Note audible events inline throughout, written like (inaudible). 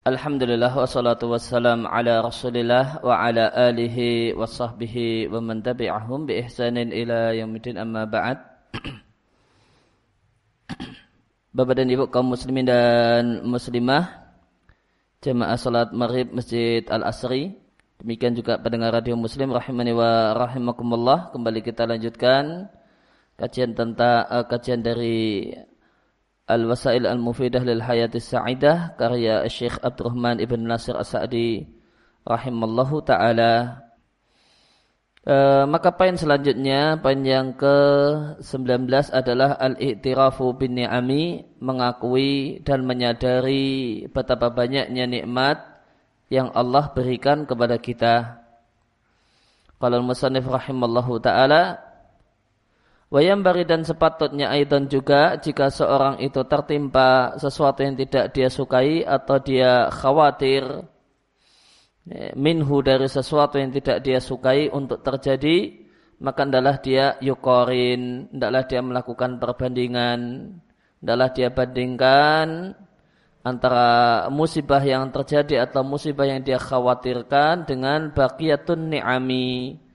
Alhamdulillah wassalatu wassalam ala rasulillah wa ala alihi wa sahbihi wa man tabi'ahum bi ihsanin ila yaumidin amma ba'd. (clears throat) Bapak dan Ibu kaum muslimin dan muslimah Jemaah salat maghrib Masjid Al-Asri. Demikian juga pendengar radio muslim rahimani wa rahimakumullah. Kembali kita lanjutkan Kajian tentang uh, kajian dari Al-Wasail Al-Mufidah lil Hayatis Sa'idah karya Syekh Abdurrahman Ibn Nasir As-Sa'di rahimallahu taala. E, maka poin selanjutnya, poin yang ke-19 adalah al-i'tirafu bin ni'ami, mengakui dan menyadari betapa banyaknya nikmat yang Allah berikan kepada kita. Kalau al-musannif rahimallahu taala Wayambari dan sepatutnya aidan juga jika seorang itu tertimpa sesuatu yang tidak dia sukai atau dia khawatir ya, minhu dari sesuatu yang tidak dia sukai untuk terjadi maka adalah dia yukorin adalah dia melakukan perbandingan adalah dia bandingkan antara musibah yang terjadi atau musibah yang dia khawatirkan dengan baqiyatun ni'ami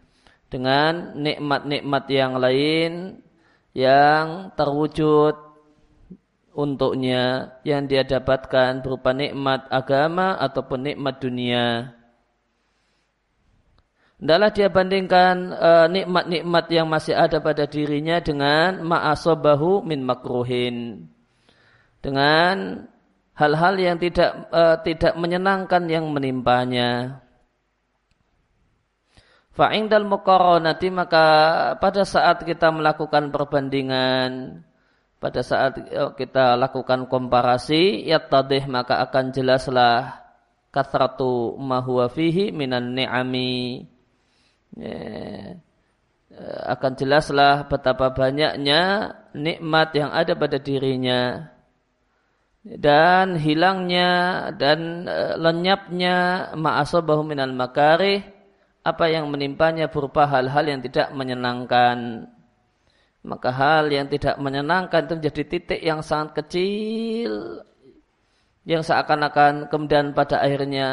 dengan nikmat-nikmat yang lain yang terwujud untuknya yang dia dapatkan berupa nikmat agama ataupun nikmat dunia. Hendaklah dia bandingkan uh, nikmat-nikmat yang masih ada pada dirinya dengan ma'asobahu min makruhin. Dengan hal-hal yang tidak uh, tidak menyenangkan yang menimpanya. Fa'indal muqaranati maka pada saat kita melakukan perbandingan pada saat eh, kita lakukan komparasi yattadih maka akan jelaslah kathratu ma huwa fihi minan ni'ami. Ya, eh, akan jelaslah betapa banyaknya nikmat yang ada pada dirinya dan hilangnya dan eh, lenyapnya ma'asabahu minal makarih apa yang menimpanya berupa hal-hal yang tidak menyenangkan. Maka hal yang tidak menyenangkan itu menjadi titik yang sangat kecil yang seakan-akan kemudian pada akhirnya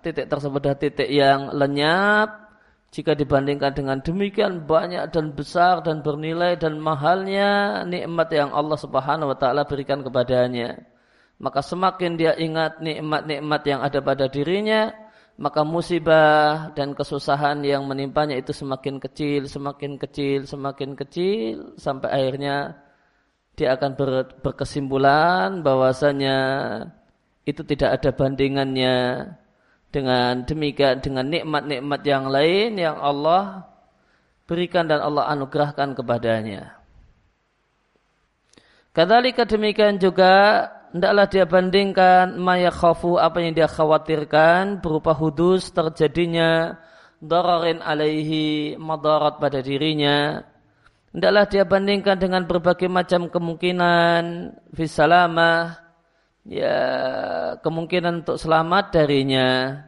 titik tersebut adalah titik yang lenyap jika dibandingkan dengan demikian banyak dan besar dan bernilai dan mahalnya nikmat yang Allah Subhanahu wa taala berikan kepadanya maka semakin dia ingat nikmat-nikmat yang ada pada dirinya maka musibah dan kesusahan yang menimpanya itu semakin kecil, semakin kecil, semakin kecil sampai akhirnya dia akan ber, berkesimpulan bahwasanya itu tidak ada bandingannya dengan demikian dengan nikmat-nikmat yang lain yang Allah berikan dan Allah anugerahkan kepadanya. Kadzalika demikian juga hendaklah dia bandingkan maya khafu apa yang dia khawatirkan berupa hudus terjadinya dararin alaihi madarat pada dirinya. Hendaklah dia bandingkan dengan berbagai macam kemungkinan fisalamah ya kemungkinan untuk selamat darinya.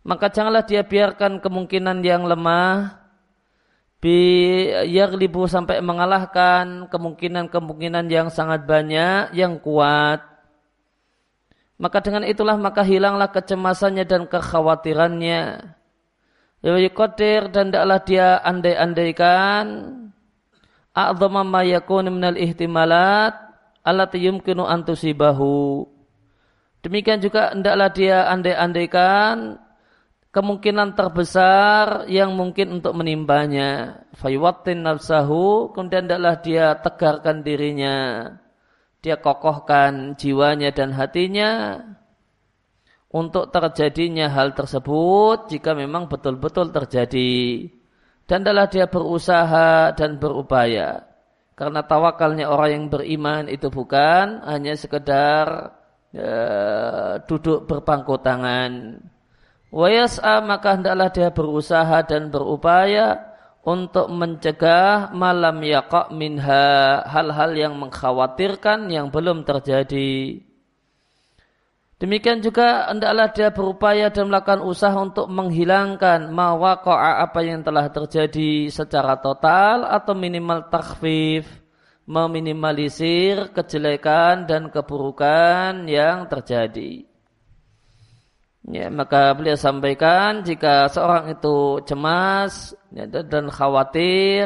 Maka janganlah dia biarkan kemungkinan yang lemah bi yaglibu sampai mengalahkan kemungkinan-kemungkinan yang sangat banyak yang kuat. Maka dengan itulah maka hilanglah kecemasannya dan kekhawatirannya. Yuqaddir dan tidaklah dia andai-andaikan a'dhama ma yakun minal ihtimalat allati yumkinu antusibahu demikian juga hendaklah dia andai-andaikan kemungkinan terbesar yang mungkin untuk menimbanya. Faywatin nafsahu, kemudian adalah dia tegarkan dirinya. Dia kokohkan jiwanya dan hatinya untuk terjadinya hal tersebut jika memang betul-betul terjadi. Dan adalah dia berusaha dan berupaya. Karena tawakalnya orang yang beriman itu bukan hanya sekedar uh, duduk berpangku tangan Wayas'a maka hendaklah dia berusaha dan berupaya untuk mencegah malam yaqa minha hal-hal yang mengkhawatirkan yang belum terjadi. Demikian juga hendaklah dia berupaya dan melakukan usaha untuk menghilangkan mawaqa'a apa yang telah terjadi secara total atau minimal takhfif, meminimalisir kejelekan dan keburukan yang terjadi. Ya, maka beliau sampaikan jika seorang itu cemas ya, dan khawatir,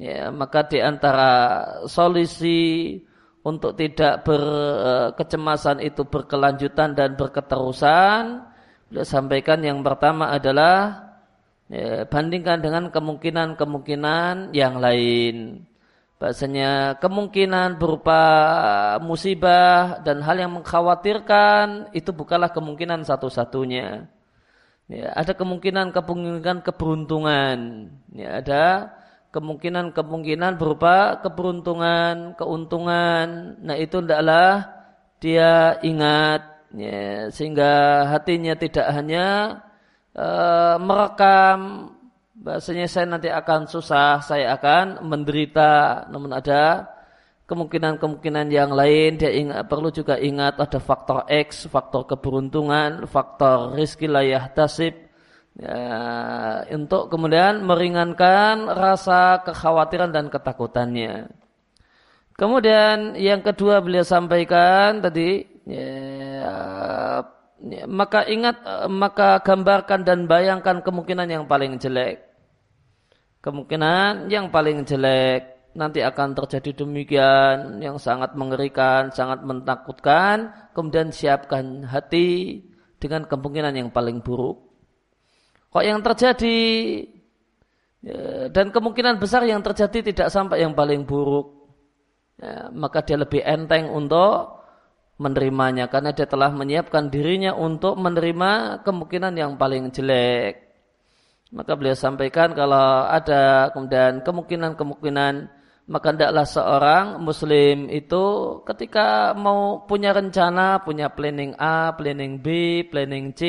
ya, maka di antara solusi untuk tidak berkecemasan itu berkelanjutan dan berketerusan, beliau sampaikan yang pertama adalah ya, bandingkan dengan kemungkinan-kemungkinan yang lain. Bahasanya kemungkinan berupa musibah dan hal yang mengkhawatirkan itu bukanlah kemungkinan satu-satunya. Ya, ada kemungkinan kemungkinan keberuntungan. Ya, ada kemungkinan-kemungkinan berupa keberuntungan, keuntungan. Nah itu adalah dia ingat ya, sehingga hatinya tidak hanya uh, merekam bahasanya saya nanti akan susah, saya akan menderita. Namun ada kemungkinan-kemungkinan yang lain dia ingat, perlu juga ingat ada faktor X, faktor keberuntungan, faktor rizki layah tasib. Ya, untuk kemudian meringankan rasa kekhawatiran dan ketakutannya. Kemudian yang kedua beliau sampaikan tadi ya, ya, maka ingat maka gambarkan dan bayangkan kemungkinan yang paling jelek kemungkinan yang paling jelek nanti akan terjadi demikian yang sangat mengerikan, sangat menakutkan, kemudian siapkan hati dengan kemungkinan yang paling buruk. Kok yang terjadi ya, dan kemungkinan besar yang terjadi tidak sampai yang paling buruk, ya, maka dia lebih enteng untuk menerimanya karena dia telah menyiapkan dirinya untuk menerima kemungkinan yang paling jelek. Maka beliau sampaikan kalau ada kemudian kemungkinan-kemungkinan maka tidaklah seorang muslim itu ketika mau punya rencana, punya planning A, planning B, planning C,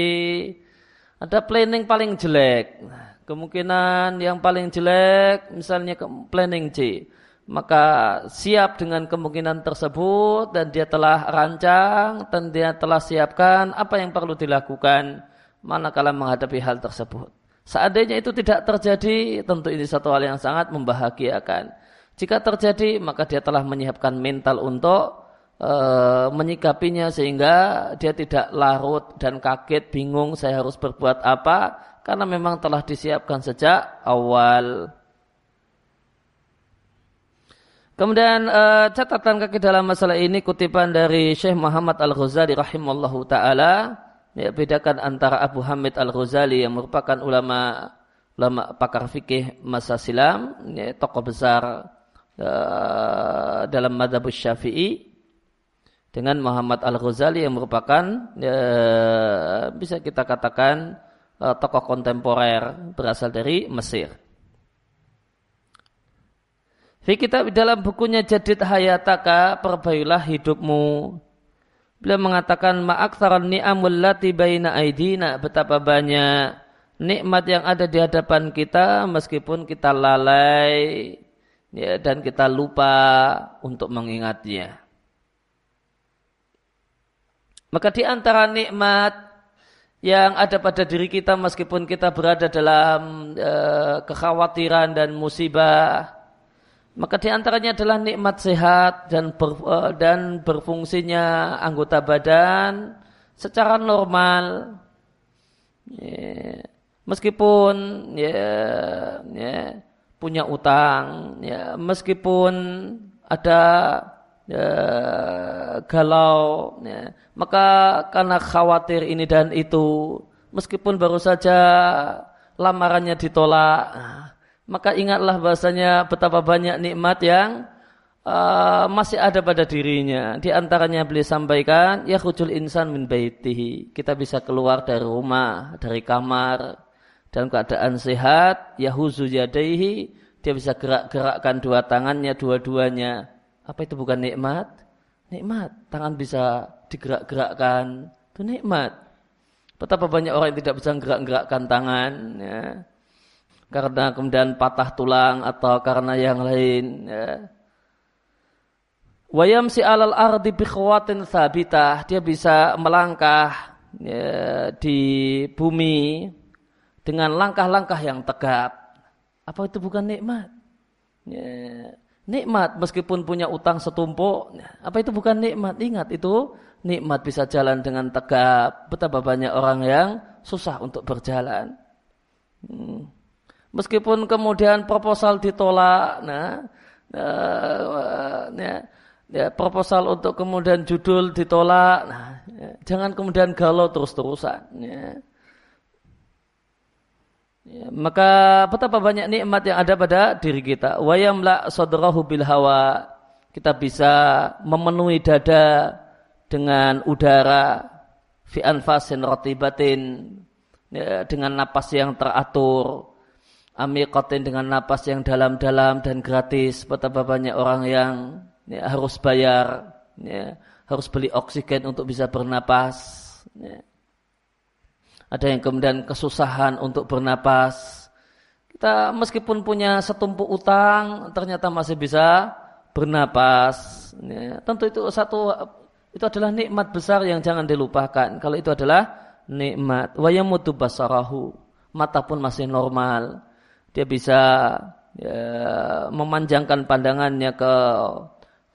ada planning paling jelek. Kemungkinan yang paling jelek misalnya planning C. Maka siap dengan kemungkinan tersebut dan dia telah rancang dan dia telah siapkan apa yang perlu dilakukan manakala menghadapi hal tersebut. Seandainya itu tidak terjadi, tentu ini satu hal yang sangat membahagiakan. Jika terjadi, maka dia telah menyiapkan mental untuk e, menyikapinya sehingga dia tidak larut dan kaget, bingung saya harus berbuat apa karena memang telah disiapkan sejak awal. Kemudian e, catatan kaki dalam masalah ini kutipan dari Syekh Muhammad Al-Ghazali rahimallahu taala ya, bedakan antara Abu Hamid Al-Ghazali yang merupakan ulama ulama pakar fikih masa silam, ya, tokoh besar uh, dalam madhab syafi'i dengan Muhammad Al-Ghazali yang merupakan ya, bisa kita katakan uh, tokoh kontemporer berasal dari Mesir. Fi kitab dalam bukunya Jadid Hayataka perbaikilah hidupmu Beliau mengatakan ma'aktsaran ni'amul lati baina aidina betapa banyak nikmat yang ada di hadapan kita meskipun kita lalai ya, dan kita lupa untuk mengingatnya. Maka di antara nikmat yang ada pada diri kita meskipun kita berada dalam e, kekhawatiran dan musibah maka di antaranya adalah nikmat sehat dan ber, uh, dan berfungsinya anggota badan secara normal. Yeah. Meskipun ya, ya punya utang, ya meskipun ada ya, galau, ya, maka karena khawatir ini dan itu, meskipun baru saja lamarannya ditolak, maka ingatlah bahasanya betapa banyak nikmat yang uh, masih ada pada dirinya. Di antaranya beliau sampaikan, ya khujul insan min baitihi. Kita bisa keluar dari rumah, dari kamar, dalam keadaan sehat, yahuzu yadaihi, dia bisa gerak-gerakkan dua tangannya, dua-duanya. Apa itu bukan nikmat? Nikmat. Tangan bisa digerak-gerakkan. Itu nikmat. Betapa banyak orang yang tidak bisa gerak-gerakkan tangan. Ya karena kemudian patah tulang atau karena yang lain ya. Wayam si alal ardi bikhwatin sabitah dia bisa melangkah ya, di bumi dengan langkah-langkah yang tegap. Apa itu bukan nikmat? Ya, nikmat meskipun punya utang setumpuk. Apa itu bukan nikmat? Ingat itu nikmat bisa jalan dengan tegap. Betapa banyak orang yang susah untuk berjalan. Hmm. Meskipun kemudian proposal ditolak, nah, uh, ya, ya, proposal untuk kemudian judul ditolak, nah, ya, jangan kemudian galau terus-terusan. Ya. Ya, maka betapa banyak nikmat yang ada pada diri kita. Wayamla sadrahu bil hawa. Kita bisa memenuhi dada dengan udara fi anfasin rotibatin ya, dengan napas yang teratur amikatin dengan napas yang dalam-dalam dan gratis betapa banyak orang yang ya, harus bayar ya, harus beli oksigen untuk bisa bernapas ya ada yang kemudian kesusahan untuk bernapas. Kita meskipun punya setumpuk utang, ternyata masih bisa bernapas. Ya, tentu itu satu itu adalah nikmat besar yang jangan dilupakan. Kalau itu adalah nikmat. Wayamutu basarahu. Mata pun masih normal. Dia bisa ya, memanjangkan pandangannya ke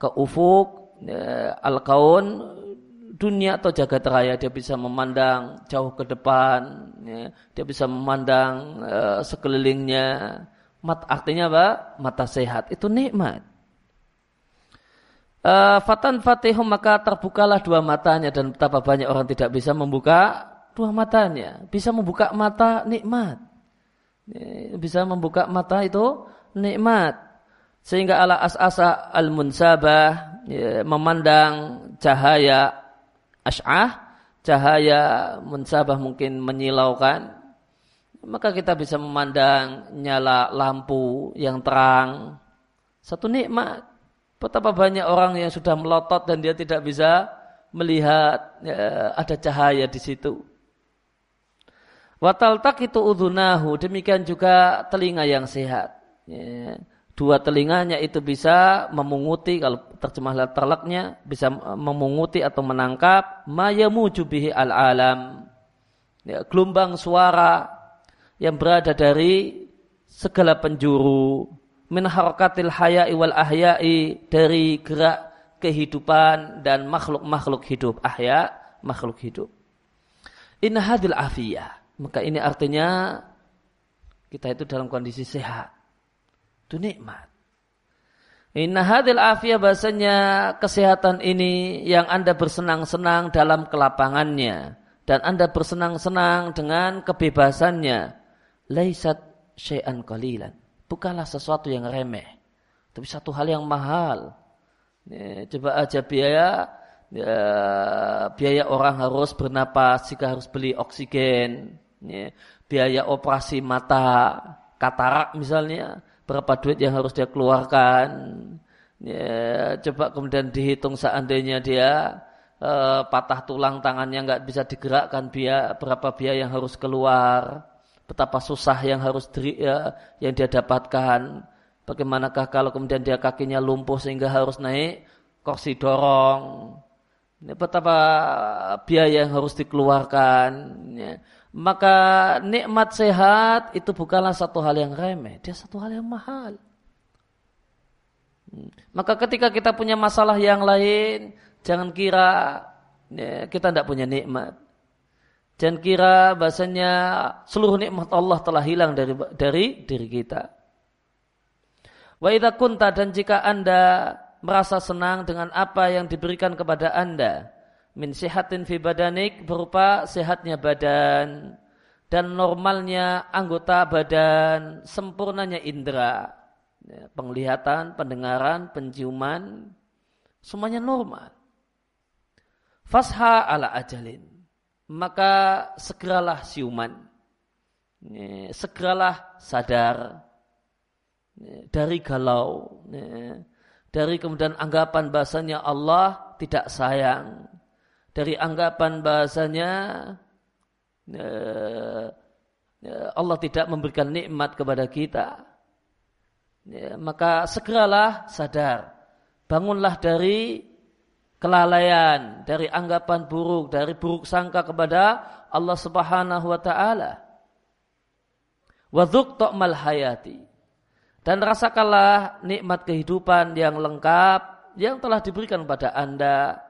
ke ufuk, ya, al-kaun, dunia atau jagat raya. Dia bisa memandang jauh ke depan ya. dia bisa memandang uh, sekelilingnya. Mat artinya apa? Mata sehat. Itu nikmat. Uh, fatan fatihum maka terbukalah dua matanya. Dan betapa banyak orang tidak bisa membuka dua matanya. Bisa membuka mata nikmat bisa membuka mata itu nikmat sehingga ala as-asa al-munsabah ya, memandang cahaya ash'ah, cahaya munsabah mungkin menyilaukan, maka kita bisa memandang nyala lampu yang terang. Satu nikmat. Betapa banyak orang yang sudah melotot dan dia tidak bisa melihat ya, ada cahaya di situ. Watal tak itu udunahu, demikian juga telinga yang sehat. Ya. Dua telinganya itu bisa memunguti kalau terjemah terlaknya bisa memunguti atau menangkap. Mayamu jubihi al alam ya, gelombang suara yang berada dari segala penjuru. Min harakatil haya'i wal ahya'i dari gerak kehidupan dan makhluk-makhluk hidup. Ahya makhluk hidup. In hadil afiyah maka ini artinya kita itu dalam kondisi sehat itu nikmat. Inna hadil afiyah bahasanya kesehatan ini yang Anda bersenang-senang dalam kelapangannya. Dan Anda bersenang-senang dengan kebebasannya. Laisat syai'an qalilan. Bukanlah sesuatu yang remeh. Tapi satu hal yang mahal. Ya, coba aja biaya ya, biaya orang harus bernapas jika harus beli oksigen. Ya, biaya operasi mata, katarak misalnya berapa duit yang harus dia keluarkan. Ya, coba kemudian dihitung seandainya dia eh, patah tulang tangannya nggak bisa digerakkan biaya berapa biaya yang harus keluar, betapa susah yang harus diri, ya, yang dia dapatkan. Bagaimanakah kalau kemudian dia kakinya lumpuh sehingga harus naik kursi dorong. Ini betapa biaya yang harus dikeluarkan. Ya maka nikmat sehat itu bukanlah satu hal yang remeh, dia satu hal yang mahal. Hmm. Maka ketika kita punya masalah yang lain, jangan kira ya, kita tidak punya nikmat. Jangan kira bahasanya seluruh nikmat Allah telah hilang dari dari diri kita. Wa idza kunta dan jika Anda merasa senang dengan apa yang diberikan kepada Anda, min sihatin fi badanik berupa sehatnya badan dan normalnya anggota badan, sempurnanya indera, ya, penglihatan, pendengaran, penciuman, semuanya normal. Fasha ala ajalin, maka segeralah siuman, ya, segeralah sadar. Ya, dari galau, dari kemudian anggapan bahasanya Allah tidak sayang, dari anggapan bahasanya eh, eh, Allah tidak memberikan nikmat kepada kita, ya, maka segeralah sadar, bangunlah dari kelalaian, dari anggapan buruk, dari buruk sangka kepada Allah Subhanahu wa taala. Waduk mal hayati. Dan rasakanlah nikmat kehidupan yang lengkap yang telah diberikan kepada Anda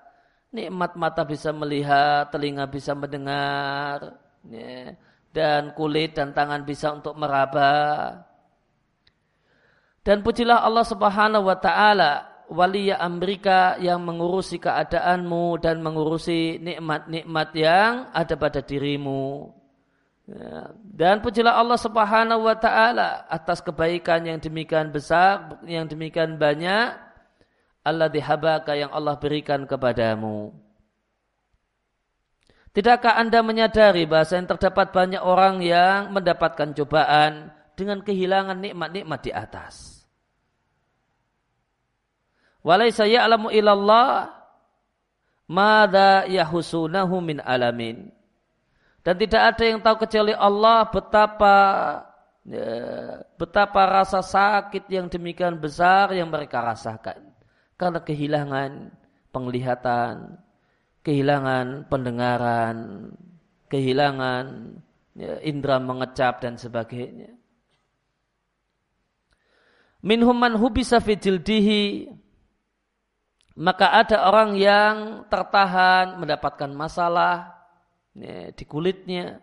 nikmat mata bisa melihat, telinga bisa mendengar, ya, dan kulit dan tangan bisa untuk meraba. Dan pujilah Allah Subhanahu wa taala waliya Amerika yang mengurusi keadaanmu dan mengurusi nikmat-nikmat yang ada pada dirimu. Ya. Dan pujilah Allah Subhanahu wa taala atas kebaikan yang demikian besar, yang demikian banyak Allah dihabaka yang Allah berikan kepadamu. Tidakkah Anda menyadari bahasa yang terdapat banyak orang yang mendapatkan cobaan dengan kehilangan nikmat-nikmat di atas? Walaysa ya'lamu ilallah mada yahusunahu min alamin. Dan tidak ada yang tahu kecuali Allah betapa ya, betapa rasa sakit yang demikian besar yang mereka rasakan. Karena kehilangan penglihatan, kehilangan pendengaran, kehilangan ya, indera mengecap dan sebagainya. Minhum man hubisa fi jildihi maka ada orang yang tertahan mendapatkan masalah ya, di kulitnya,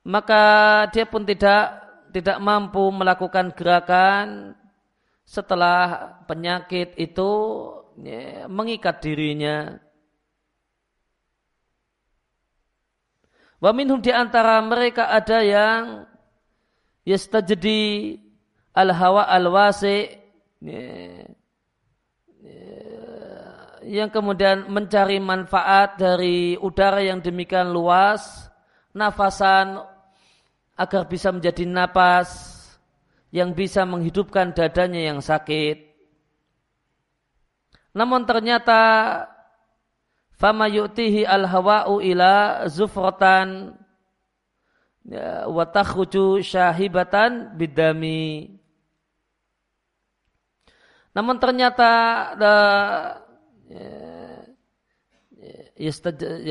maka dia pun tidak tidak mampu melakukan gerakan setelah penyakit itu ya, mengikat dirinya. Wa minhum di antara mereka ada yang yastajdi al hawa al wasi ya, yang kemudian mencari manfaat dari udara yang demikian luas, nafasan agar bisa menjadi napas yang bisa menghidupkan dadanya yang sakit. Namun ternyata fama yu'tihi al-hawa'u ila zufratan ya, wa takhruju syahibatan bidami. Namun ternyata Ya,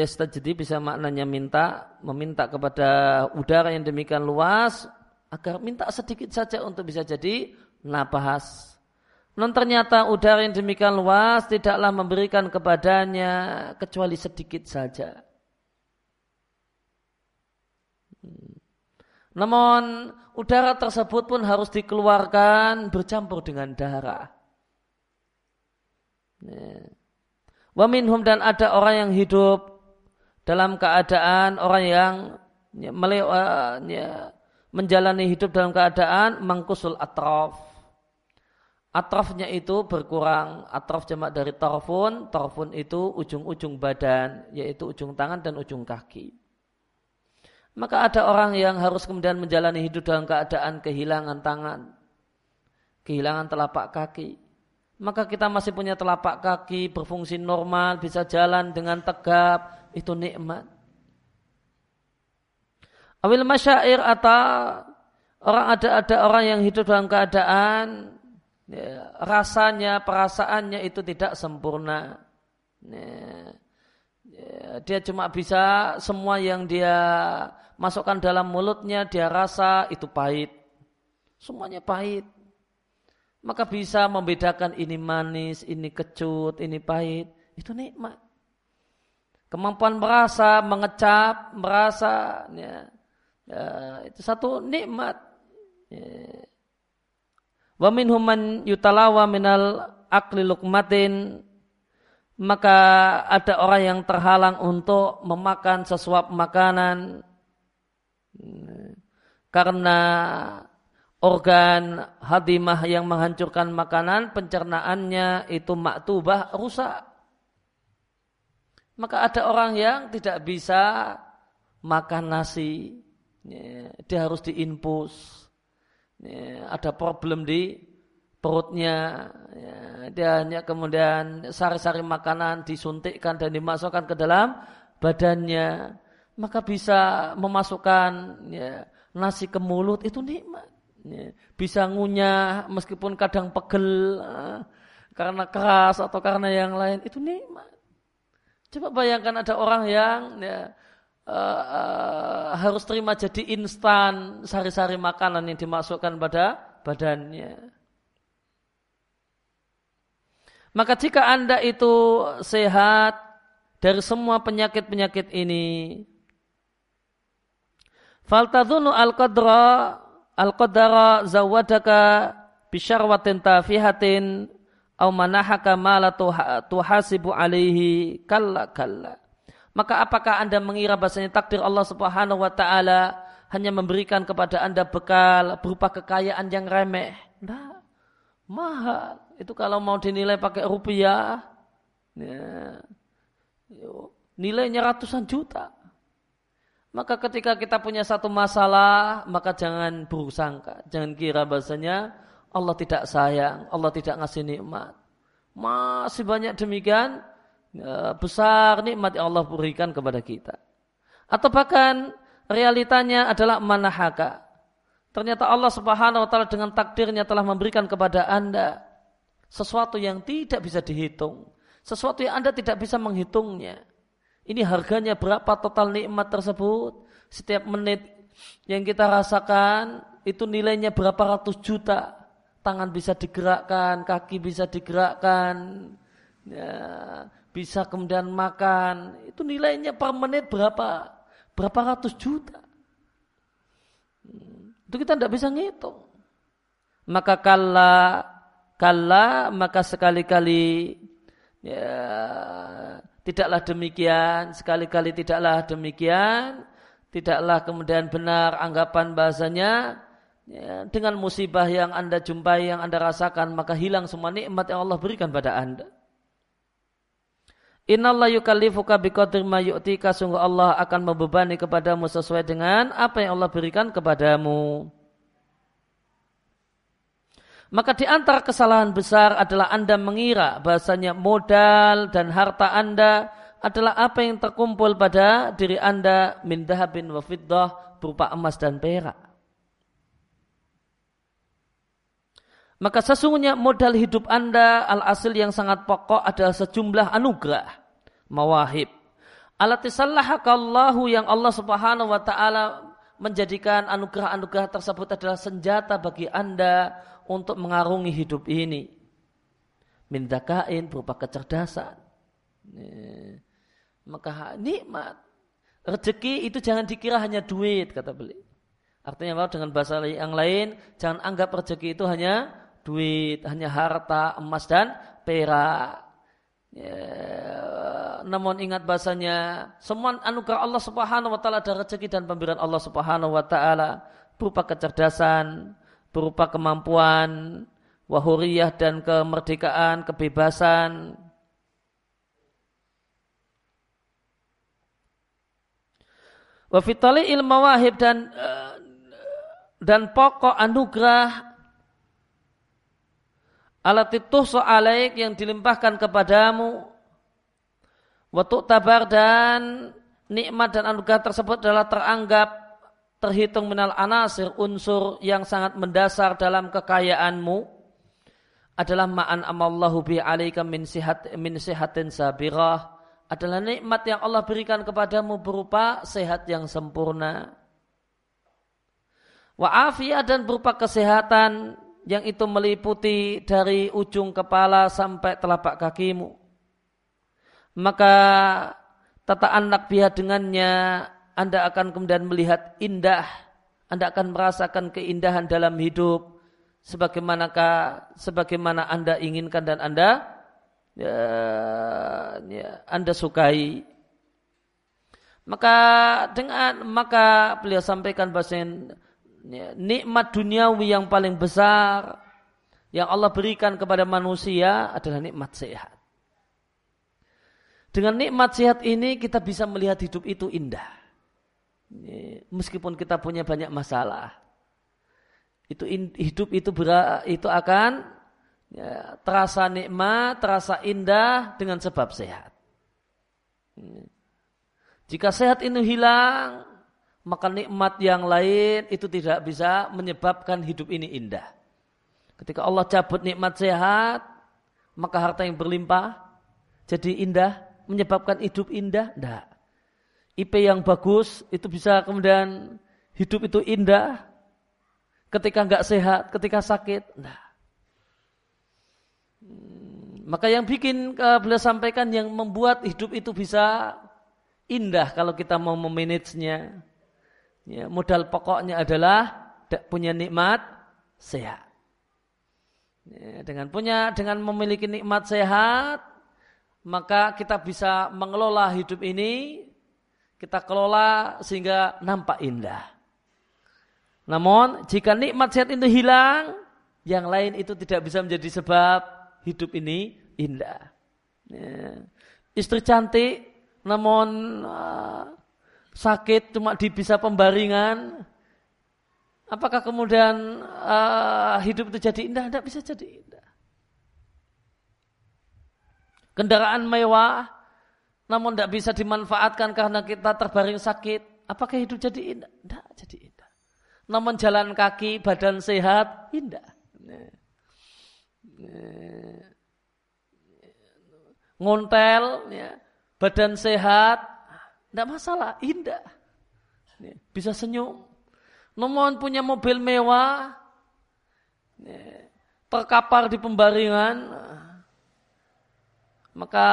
jadi bisa maknanya minta, meminta kepada udara yang demikian luas agar minta sedikit saja untuk bisa jadi napas. Non ternyata udara yang demikian luas tidaklah memberikan kepadanya kecuali sedikit saja. Hmm. Namun udara tersebut pun harus dikeluarkan bercampur dengan darah. Wa minhum dan ada orang yang hidup dalam keadaan orang yang ya, menjalani hidup dalam keadaan mangkusul atraf. Atrafnya itu berkurang. Atraf jamak dari tarfun. Tarfun itu ujung-ujung badan, yaitu ujung tangan dan ujung kaki. Maka ada orang yang harus kemudian menjalani hidup dalam keadaan kehilangan tangan, kehilangan telapak kaki, maka kita masih punya telapak kaki berfungsi normal, bisa jalan dengan tegap, itu nikmat. Awil masyair atau orang ada ada orang yang hidup dalam keadaan ya, rasanya, perasaannya itu tidak sempurna. Ya, ya, dia cuma bisa semua yang dia masukkan dalam mulutnya dia rasa itu pahit. Semuanya pahit maka bisa membedakan ini manis, ini kecut, ini pahit. Itu nikmat. Kemampuan merasa, mengecap, merasa, ya, ya, itu satu nikmat. Ya. Wa minhum man yutalawa minal akli lukmatin maka ada orang yang terhalang untuk memakan sesuap makanan karena organ hadimah yang menghancurkan makanan, pencernaannya itu maktubah rusak. Maka ada orang yang tidak bisa makan nasi, dia harus diinpus. Ada problem di perutnya, ya, dia hanya kemudian sari-sari makanan disuntikkan dan dimasukkan ke dalam badannya, maka bisa memasukkan ya, nasi ke mulut itu nikmat. Bisa ngunyah meskipun kadang pegel eh, karena keras atau karena yang lain itu nikmat. Coba bayangkan ada orang yang ya, uh, uh, harus terima jadi instan sari-sari makanan yang dimasukkan pada badannya. Maka jika anda itu sehat, dari semua penyakit-penyakit ini. Faltadhunu al-qadra al-qadara zawadaka bisyarwatin tafihatin au manahaka ma la tuhasibu alaihi kalla kalla. Maka apakah Anda mengira bahasanya takdir Allah Subhanahu wa taala hanya memberikan kepada Anda bekal berupa kekayaan yang remeh? Nah, mahal. Itu kalau mau dinilai pakai rupiah, ya, nilainya ratusan juta. Maka ketika kita punya satu masalah, maka jangan bersangka, jangan kira bahasanya Allah tidak sayang, Allah tidak ngasih nikmat. Masih banyak demikian besar nikmat yang Allah berikan kepada kita. Atau bahkan realitanya adalah manahaka. Ternyata Allah Subhanahu wa taala dengan takdirnya telah memberikan kepada Anda sesuatu yang tidak bisa dihitung, sesuatu yang Anda tidak bisa menghitungnya. Ini harganya berapa total nikmat tersebut? Setiap menit yang kita rasakan itu nilainya berapa ratus juta. Tangan bisa digerakkan, kaki bisa digerakkan, ya, bisa kemudian makan. Itu nilainya per menit berapa? Berapa ratus juta. Itu kita tidak bisa ngitung. Maka kala kala maka sekali-kali ya, Tidaklah demikian, sekali-kali tidaklah demikian, tidaklah kemudian benar anggapan bahasanya ya, dengan musibah yang anda jumpai, yang anda rasakan, maka hilang semua nikmat yang Allah berikan pada anda. Innallah yukallifuka biqadri ma yu'tika sungguh Allah akan membebani kepadamu sesuai dengan apa yang Allah berikan kepadamu. Maka di antara kesalahan besar adalah Anda mengira bahasanya modal dan harta Anda adalah apa yang terkumpul pada diri Anda min dahabin wa fiddah berupa emas dan perak. Maka sesungguhnya modal hidup Anda al-asil yang sangat pokok adalah sejumlah anugerah, mawahib. Alatisallahakallahu yang Allah subhanahu wa ta'ala menjadikan anugerah-anugerah tersebut adalah senjata bagi Anda untuk mengarungi hidup ini. Mindakain berupa kecerdasan. Maka nikmat. Rezeki itu jangan dikira hanya duit, kata beliau. Artinya apa? Dengan bahasa yang lain, jangan anggap rezeki itu hanya duit, hanya harta, emas dan perak. Ya, namun ingat bahasanya semua anugerah Allah Subhanahu wa taala ada rezeki dan pemberian Allah Subhanahu wa taala berupa kecerdasan, berupa kemampuan, wahuriyah dan kemerdekaan, kebebasan. Wafitali ilmu wahib dan eh, dan pokok anugerah alat itu soalaik yang dilimpahkan kepadamu. Waktu tabar dan nikmat dan anugerah tersebut adalah teranggap terhitung minal anasir unsur yang sangat mendasar dalam kekayaanmu. Adalah ma'an amallahu bi alaika min sihat min sihatin sabirah. Adalah nikmat yang Allah berikan kepadamu berupa sehat yang sempurna. Wa afiyah dan berupa kesehatan yang itu meliputi dari ujung kepala sampai telapak kakimu. Maka tata anak biha dengannya anda akan kemudian melihat indah, Anda akan merasakan keindahan dalam hidup. Sebagaimanakah sebagaimana Anda inginkan dan Anda ya, ya, Anda sukai. Maka dengan maka beliau sampaikan bahasa nikmat duniawi yang paling besar yang Allah berikan kepada manusia adalah nikmat sehat. Dengan nikmat sehat ini kita bisa melihat hidup itu indah meskipun kita punya banyak masalah, itu hidup itu itu akan ya, terasa nikmat, terasa indah dengan sebab sehat. Jika sehat ini hilang, maka nikmat yang lain itu tidak bisa menyebabkan hidup ini indah. Ketika Allah cabut nikmat sehat, maka harta yang berlimpah jadi indah, menyebabkan hidup indah? Tidak. IP yang bagus itu bisa kemudian hidup itu indah ketika nggak sehat, ketika sakit. Nah. Maka yang bikin uh, beliau sampaikan yang membuat hidup itu bisa indah kalau kita mau memanagenya. Ya, modal pokoknya adalah punya nikmat sehat. Ya, dengan punya dengan memiliki nikmat sehat, maka kita bisa mengelola hidup ini, kita kelola sehingga nampak indah. Namun jika nikmat sehat itu hilang, yang lain itu tidak bisa menjadi sebab hidup ini indah. Ya. Istri cantik, namun uh, sakit cuma di bisa pembaringan, apakah kemudian uh, hidup itu jadi indah? Tidak bisa jadi indah. Kendaraan mewah, namun tidak bisa dimanfaatkan karena kita terbaring sakit. Apakah hidup jadi indah? Tidak jadi indah. Namun jalan kaki, badan sehat, indah. Ngontel, ya, badan sehat, tidak masalah, indah. Bisa senyum. Namun punya mobil mewah, terkapar di pembaringan, maka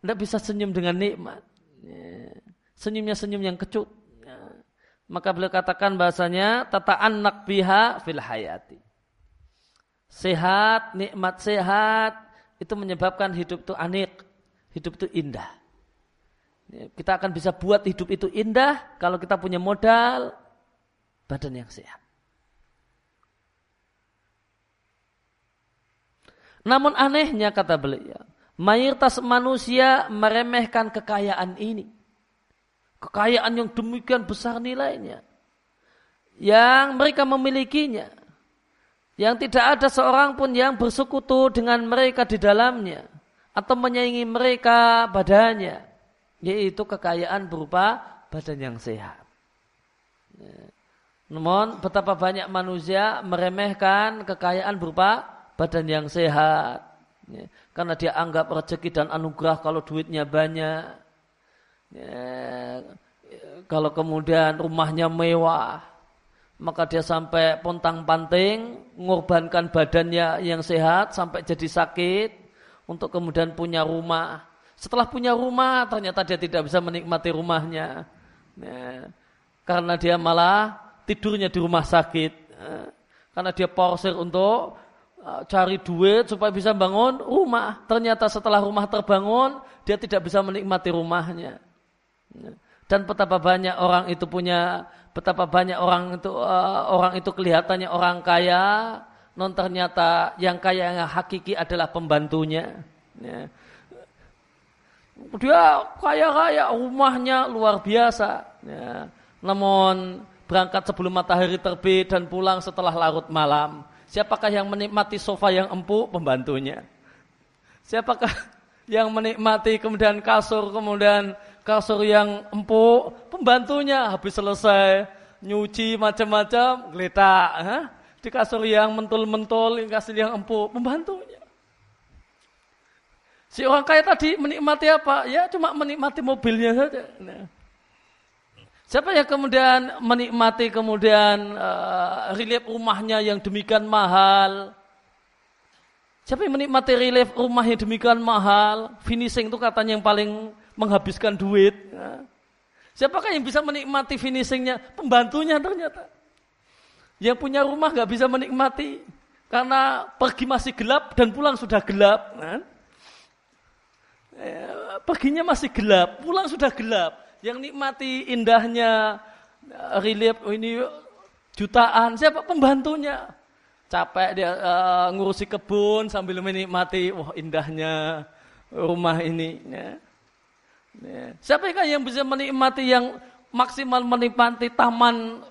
tidak bisa senyum dengan nikmat. Senyumnya senyum yang kecut. Maka beliau katakan bahasanya tata anak biha fil hayati. Sehat, nikmat sehat itu menyebabkan hidup itu anik, hidup itu indah. Kita akan bisa buat hidup itu indah kalau kita punya modal badan yang sehat. Namun anehnya kata beliau, mayoritas manusia meremehkan kekayaan ini. Kekayaan yang demikian besar nilainya. Yang mereka memilikinya yang tidak ada seorang pun yang bersekutu dengan mereka di dalamnya atau menyaingi mereka badannya yaitu kekayaan berupa badan yang sehat. Ya. Namun betapa banyak manusia meremehkan kekayaan berupa badan yang sehat. Ya. Karena dia anggap rezeki dan anugerah kalau duitnya banyak. Ya. Kalau kemudian rumahnya mewah maka dia sampai pontang panting, mengorbankan badannya yang sehat sampai jadi sakit untuk kemudian punya rumah. Setelah punya rumah, ternyata dia tidak bisa menikmati rumahnya. Ya, karena dia malah tidurnya di rumah sakit. Ya, karena dia porsir untuk uh, cari duit supaya bisa bangun rumah. Ternyata setelah rumah terbangun, dia tidak bisa menikmati rumahnya. Ya, dan betapa banyak orang itu punya betapa banyak orang itu uh, orang itu kelihatannya orang kaya, non ternyata yang kaya yang hakiki adalah pembantunya. Ya. Dia kaya-kaya, rumahnya luar biasa. Ya. Namun berangkat sebelum matahari terbit dan pulang setelah larut malam. Siapakah yang menikmati sofa yang empuk? Pembantunya. Siapakah yang menikmati kemudian kasur, kemudian kasur yang empuk, pembantunya habis selesai nyuci macam-macam, geletak. Di kasur yang mentul-mentul, kasur yang empuk, pembantunya. Si orang kaya tadi menikmati apa? Ya cuma menikmati mobilnya saja. Nah. Siapa yang kemudian menikmati kemudian uh, relief rumahnya yang demikian mahal? Siapa yang menikmati relief rumah yang demikian mahal? Finishing itu katanya yang paling menghabiskan duit. Ya. Siapakah yang bisa menikmati finishingnya? Pembantunya ternyata. Yang punya rumah nggak bisa menikmati karena pergi masih gelap dan pulang sudah gelap. Kan? Eh, perginya masih gelap, pulang sudah gelap. Yang nikmati indahnya eh, relief ini jutaan. Siapa pembantunya? Capek dia uh, ngurusi kebun sambil menikmati, wah indahnya rumah ini. Ya. Ya. Siapa yang bisa menikmati yang maksimal menikmati taman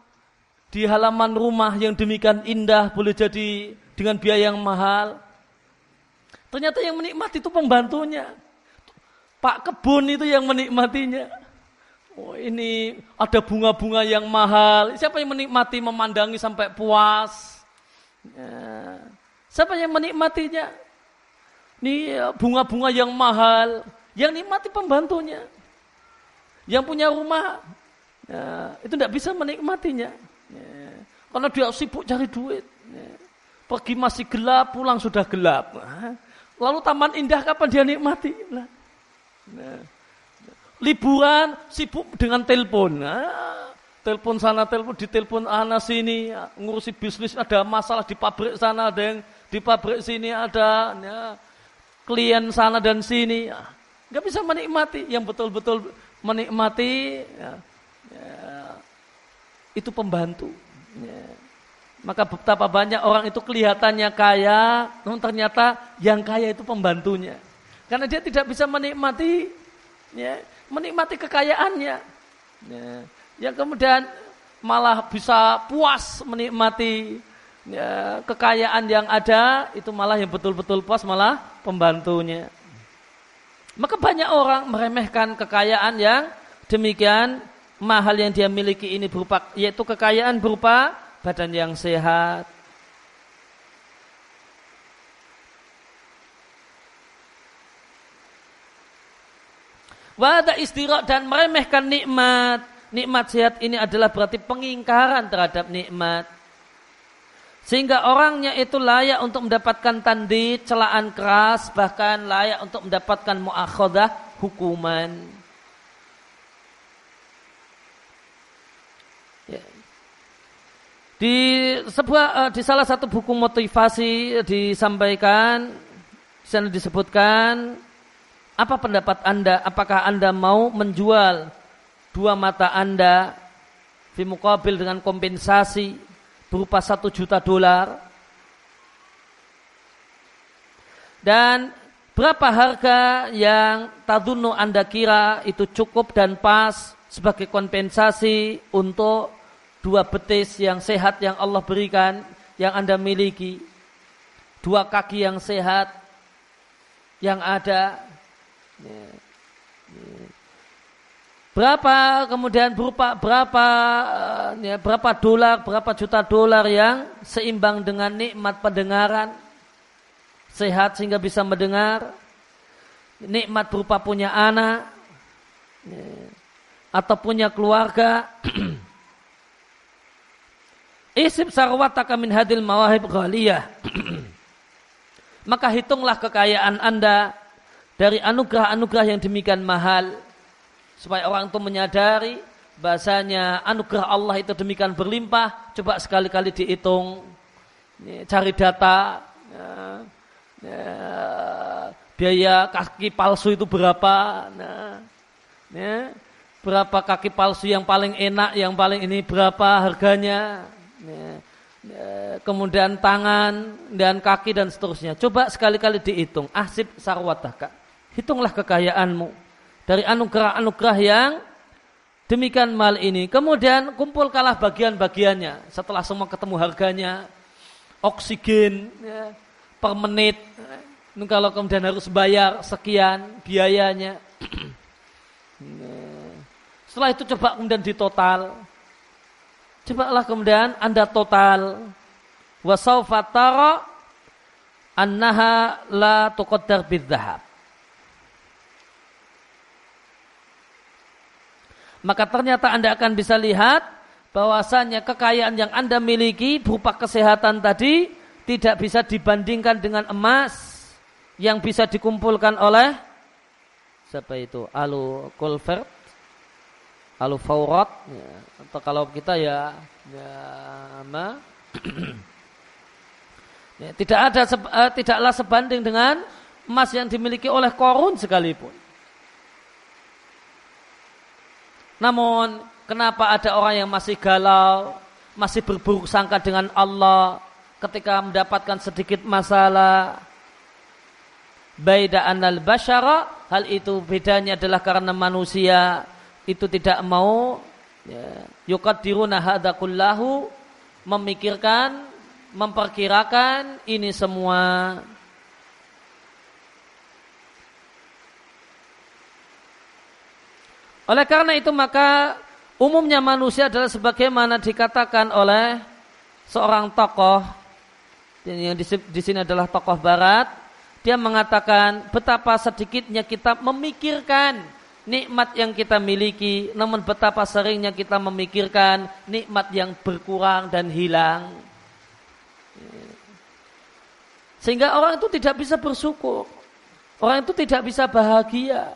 di halaman rumah yang demikian indah boleh jadi dengan biaya yang mahal. Ternyata yang menikmati itu pembantunya. Pak kebun itu yang menikmatinya. Oh ini ada bunga-bunga yang mahal. Siapa yang menikmati memandangi sampai puas? Ya. Siapa yang menikmatinya? Ini bunga-bunga yang mahal. Yang nikmati pembantunya. Yang punya rumah, ya, itu tidak bisa menikmatinya. Ya, karena dia sibuk cari duit. Ya. Pergi masih gelap, pulang sudah gelap. Lalu taman indah kapan dia nikmati? Nah, nah. Liburan sibuk dengan telepon. Nah, telepon sana, telepon di telepon ana sini, ngurusi bisnis ada masalah di pabrik sana, ada yang di pabrik sini ada ya, klien sana dan sini. Ya, nggak bisa menikmati yang betul-betul menikmati ya, ya, itu pembantu. Ya. Maka betapa banyak orang itu kelihatannya kaya, namun ternyata yang kaya itu pembantunya. Karena dia tidak bisa menikmati, ya, menikmati kekayaannya. Ya, yang kemudian malah bisa puas menikmati ya, kekayaan yang ada, itu malah yang betul-betul puas malah pembantunya. Maka banyak orang meremehkan kekayaan yang demikian mahal yang dia miliki ini berupa yaitu kekayaan berupa badan yang sehat. Wada istirahat dan meremehkan nikmat. Nikmat sehat ini adalah berarti pengingkaran terhadap nikmat. Sehingga orangnya itu layak untuk mendapatkan tandi, celaan keras, bahkan layak untuk mendapatkan muakhodah, hukuman. Di sebuah uh, di salah satu buku motivasi disampaikan di disebutkan apa pendapat Anda? Apakah Anda mau menjual dua mata Anda fi mukabil dengan kompensasi berupa satu juta dolar? Dan berapa harga yang tadunu Anda kira itu cukup dan pas sebagai kompensasi untuk dua betis yang sehat yang Allah berikan, yang Anda miliki, dua kaki yang sehat yang ada. Berapa kemudian berupa berapa eh, ya, berapa dolar, berapa juta dolar yang seimbang dengan nikmat pendengaran, sehat sehingga bisa mendengar, nikmat berupa punya anak, ya, atau punya keluarga, (clears throat) Isib sarwataka min hadil mawahib ghaliyah. (clears throat) Maka hitunglah kekayaan anda dari anugerah-anugerah yang demikian mahal. Supaya orang itu menyadari bahasanya anugerah Allah itu demikian berlimpah. Coba sekali-kali dihitung. Cari data. Ya, ya, biaya kaki palsu itu berapa. Nah, ya, berapa kaki palsu yang paling enak, yang paling ini berapa harganya ya, ya, kemudian tangan dan kaki dan seterusnya. Coba sekali-kali dihitung. Ahsib sarwataka. Hitunglah kekayaanmu dari anugerah-anugerah yang demikian mal ini. Kemudian kumpulkanlah bagian-bagiannya. Setelah semua ketemu harganya, oksigen ya, per menit. Ini kalau kemudian harus bayar sekian biayanya. (clears throat) Setelah itu coba kemudian ditotal Cobalah kemudian Anda total wa sawfa tara annaha la tuqaddar bidzahab. Maka ternyata Anda akan bisa lihat bahwasanya kekayaan yang Anda miliki berupa kesehatan tadi tidak bisa dibandingkan dengan emas yang bisa dikumpulkan oleh siapa itu? Alu Kulvert Alu Faurat ya, atau kalau kita ya, ya apa? ya, tidak ada uh, tidaklah sebanding dengan emas yang dimiliki oleh korun sekalipun. Namun kenapa ada orang yang masih galau, masih berburuk sangka dengan Allah ketika mendapatkan sedikit masalah? Baida anal basyara, hal itu bedanya adalah karena manusia itu tidak mau ya, yukadiruna hadza kullahu memikirkan memperkirakan ini semua Oleh karena itu maka umumnya manusia adalah sebagaimana dikatakan oleh seorang tokoh yang di sini adalah tokoh barat dia mengatakan betapa sedikitnya kita memikirkan nikmat yang kita miliki, namun betapa seringnya kita memikirkan nikmat yang berkurang dan hilang. Sehingga orang itu tidak bisa bersyukur. Orang itu tidak bisa bahagia.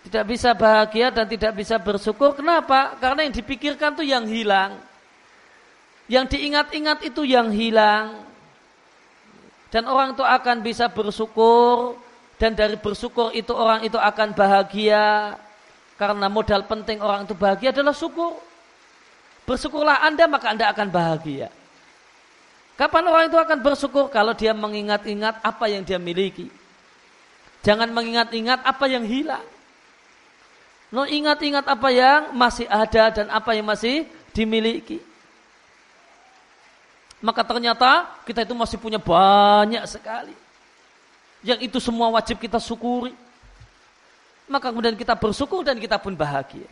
Tidak bisa bahagia dan tidak bisa bersyukur. Kenapa? Karena yang dipikirkan itu yang hilang. Yang diingat-ingat itu yang hilang. Dan orang itu akan bisa bersyukur. Dan dari bersyukur itu orang itu akan bahagia. Karena modal penting orang itu bahagia adalah syukur. Bersyukurlah Anda maka Anda akan bahagia. Kapan orang itu akan bersyukur kalau dia mengingat-ingat apa yang dia miliki. Jangan mengingat-ingat apa yang hilang. No ingat-ingat apa yang masih ada dan apa yang masih dimiliki. Maka ternyata kita itu masih punya banyak sekali. Yang itu semua wajib kita syukuri. Maka kemudian kita bersyukur dan kita pun bahagia.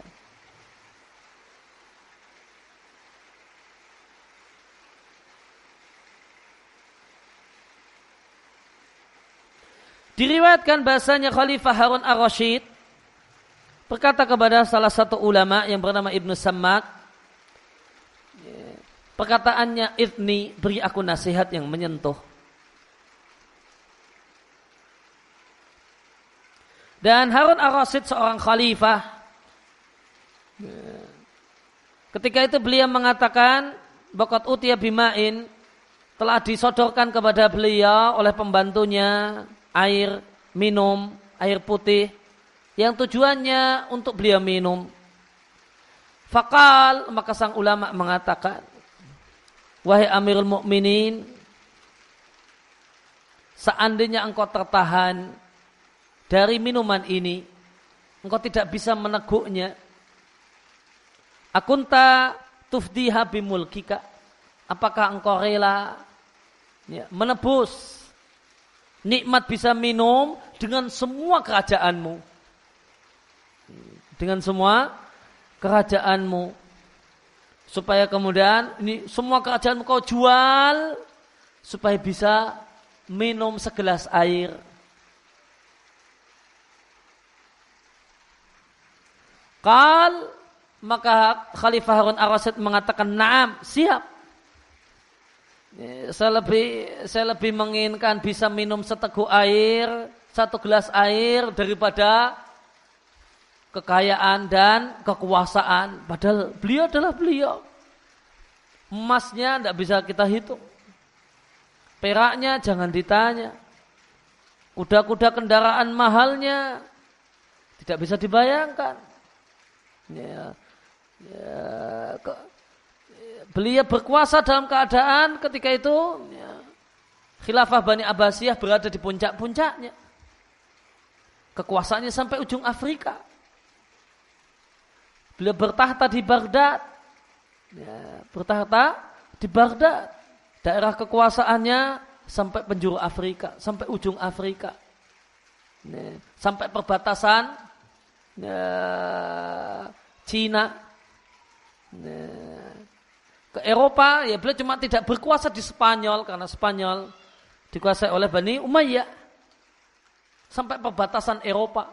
Diriwayatkan bahasanya Khalifah Harun ar-Rashid berkata kepada salah satu ulama yang bernama Ibnu Sammak perkataannya Ibni beri aku nasihat yang menyentuh. Dan Harun ar-Rashid seorang khalifah ketika itu beliau mengatakan bakat utia bimain telah disodorkan kepada beliau oleh pembantunya air minum, air putih yang tujuannya untuk beliau minum. Fakal maka sang ulama mengatakan, wahai Amirul Mukminin, seandainya engkau tertahan dari minuman ini, engkau tidak bisa meneguknya. Akunta tufdiha bimulkika. Apakah engkau rela ya, menebus nikmat bisa minum dengan semua kerajaanmu. Dengan semua kerajaanmu. Supaya kemudian ini semua kerajaanmu kau jual supaya bisa minum segelas air. Kal maka Khalifah Harun ar-Rasyid mengatakan naam siap saya lebih saya lebih menginginkan bisa minum seteguk air, satu gelas air daripada kekayaan dan kekuasaan. Padahal beliau adalah beliau. Emasnya tidak bisa kita hitung. Peraknya jangan ditanya. Kuda-kuda kendaraan mahalnya tidak bisa dibayangkan. Ya, ya, beliau berkuasa dalam keadaan ketika itu ya, khilafah Bani Abbasiyah berada di puncak-puncaknya. Kekuasaannya sampai ujung Afrika. Beliau bertahta di Baghdad. Ya, bertahta di Baghdad. Daerah kekuasaannya sampai penjuru Afrika, sampai ujung Afrika. Ya, sampai perbatasan ya, Cina. Ya, ke Eropa, ya beliau cuma tidak berkuasa di Spanyol karena Spanyol dikuasai oleh Bani Umayyah sampai perbatasan Eropa.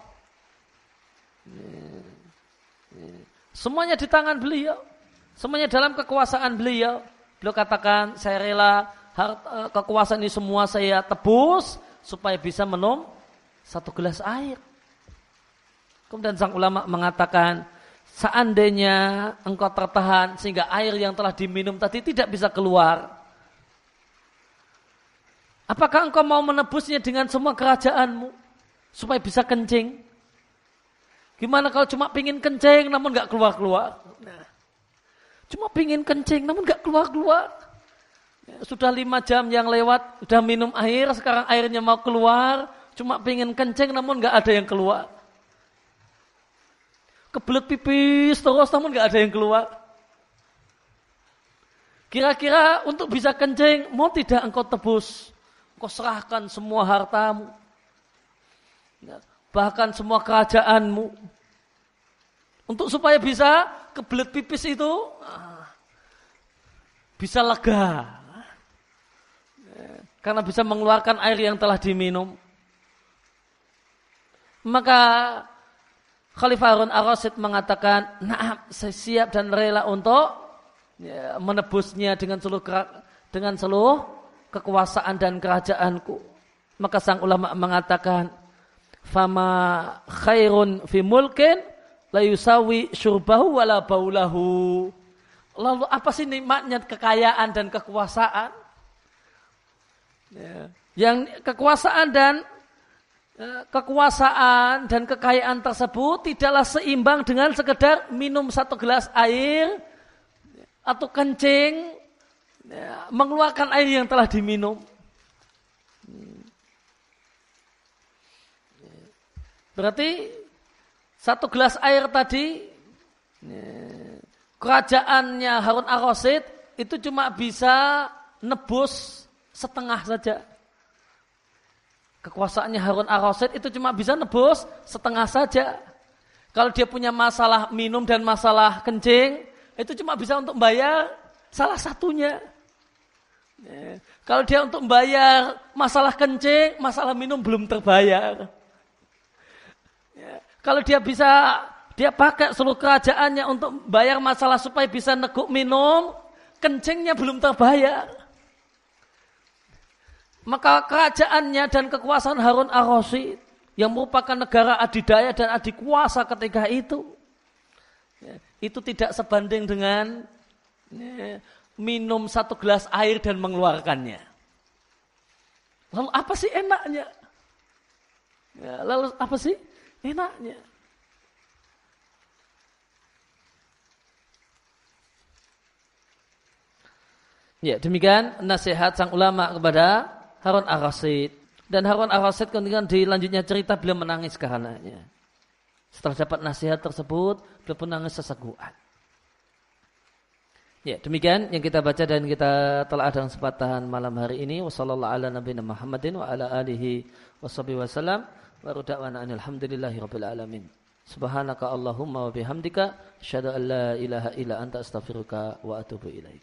Semuanya di tangan beliau, semuanya dalam kekuasaan beliau. Beliau katakan, saya rela harta, kekuasaan ini semua saya tebus supaya bisa minum satu gelas air. Kemudian sang ulama mengatakan, seandainya engkau tertahan sehingga air yang telah diminum tadi tidak bisa keluar. Apakah engkau mau menebusnya dengan semua kerajaanmu supaya bisa kencing? Gimana kalau cuma pingin kencing namun nggak keluar-keluar? Nah, cuma pingin kencing namun nggak keluar-keluar. Ya, sudah lima jam yang lewat, sudah minum air, sekarang airnya mau keluar, cuma pingin kencing namun nggak ada yang keluar kebelet pipis terus namun nggak ada yang keluar. Kira-kira untuk bisa kencing, mau tidak engkau tebus? Engkau serahkan semua hartamu. Ya, bahkan semua kerajaanmu. Untuk supaya bisa kebelet pipis itu ah, bisa lega. Karena bisa mengeluarkan air yang telah diminum. Maka Khalifah Harun ar-Rasyid mengatakan, "Nah, saya siap dan rela untuk ya, menebusnya dengan seluruh dengan seluruh kekuasaan dan kerajaanku. Maka sang ulama mengatakan, fama khairun fi mulkin la yusawi syurbahu wala baulahu. Lalu apa sih nikmatnya kekayaan dan kekuasaan? Ya. Yang kekuasaan dan ya, kekuasaan dan kekayaan tersebut tidaklah seimbang dengan sekedar minum satu gelas air atau kencing ya, mengeluarkan air yang telah diminum. Berarti satu gelas air tadi kerajaannya Harun Ar-Rasyid itu cuma bisa nebus setengah saja. Kekuasaannya Harun Ar-Rasyid itu cuma bisa nebus setengah saja. Kalau dia punya masalah minum dan masalah kencing, itu cuma bisa untuk bayar salah satunya. Kalau dia untuk membayar masalah kencing, masalah minum belum terbayar. Kalau dia bisa dia pakai seluruh kerajaannya untuk bayar masalah supaya bisa neguk minum, kencingnya belum terbayar. Maka kerajaannya dan kekuasaan Harun Ar-Rasyid yang merupakan negara adidaya dan adikuasa ketika itu, ya, itu tidak sebanding dengan ya, minum satu gelas air dan mengeluarkannya. Lalu apa sih enaknya? Ya, lalu apa sih Enaknya. Ya, demikian nasihat sang ulama kepada Harun Ar-Rasyid. Dan Harun Ar-Rasyid kemudian di lanjutnya cerita beliau menangis karenanya. Setelah dapat nasihat tersebut, beliau pun nangis seseguan. Ya, demikian yang kita baca dan kita telah ada kesempatan malam hari ini. Wassalamualaikum warahmatullahi wabarakatuh. Baru da'wana alhamdulillahi rabbil alamin. Subhanaka Allahumma wa bihamdika asyhadu an la ilaha illa anta astaghfiruka wa atubu ilaik.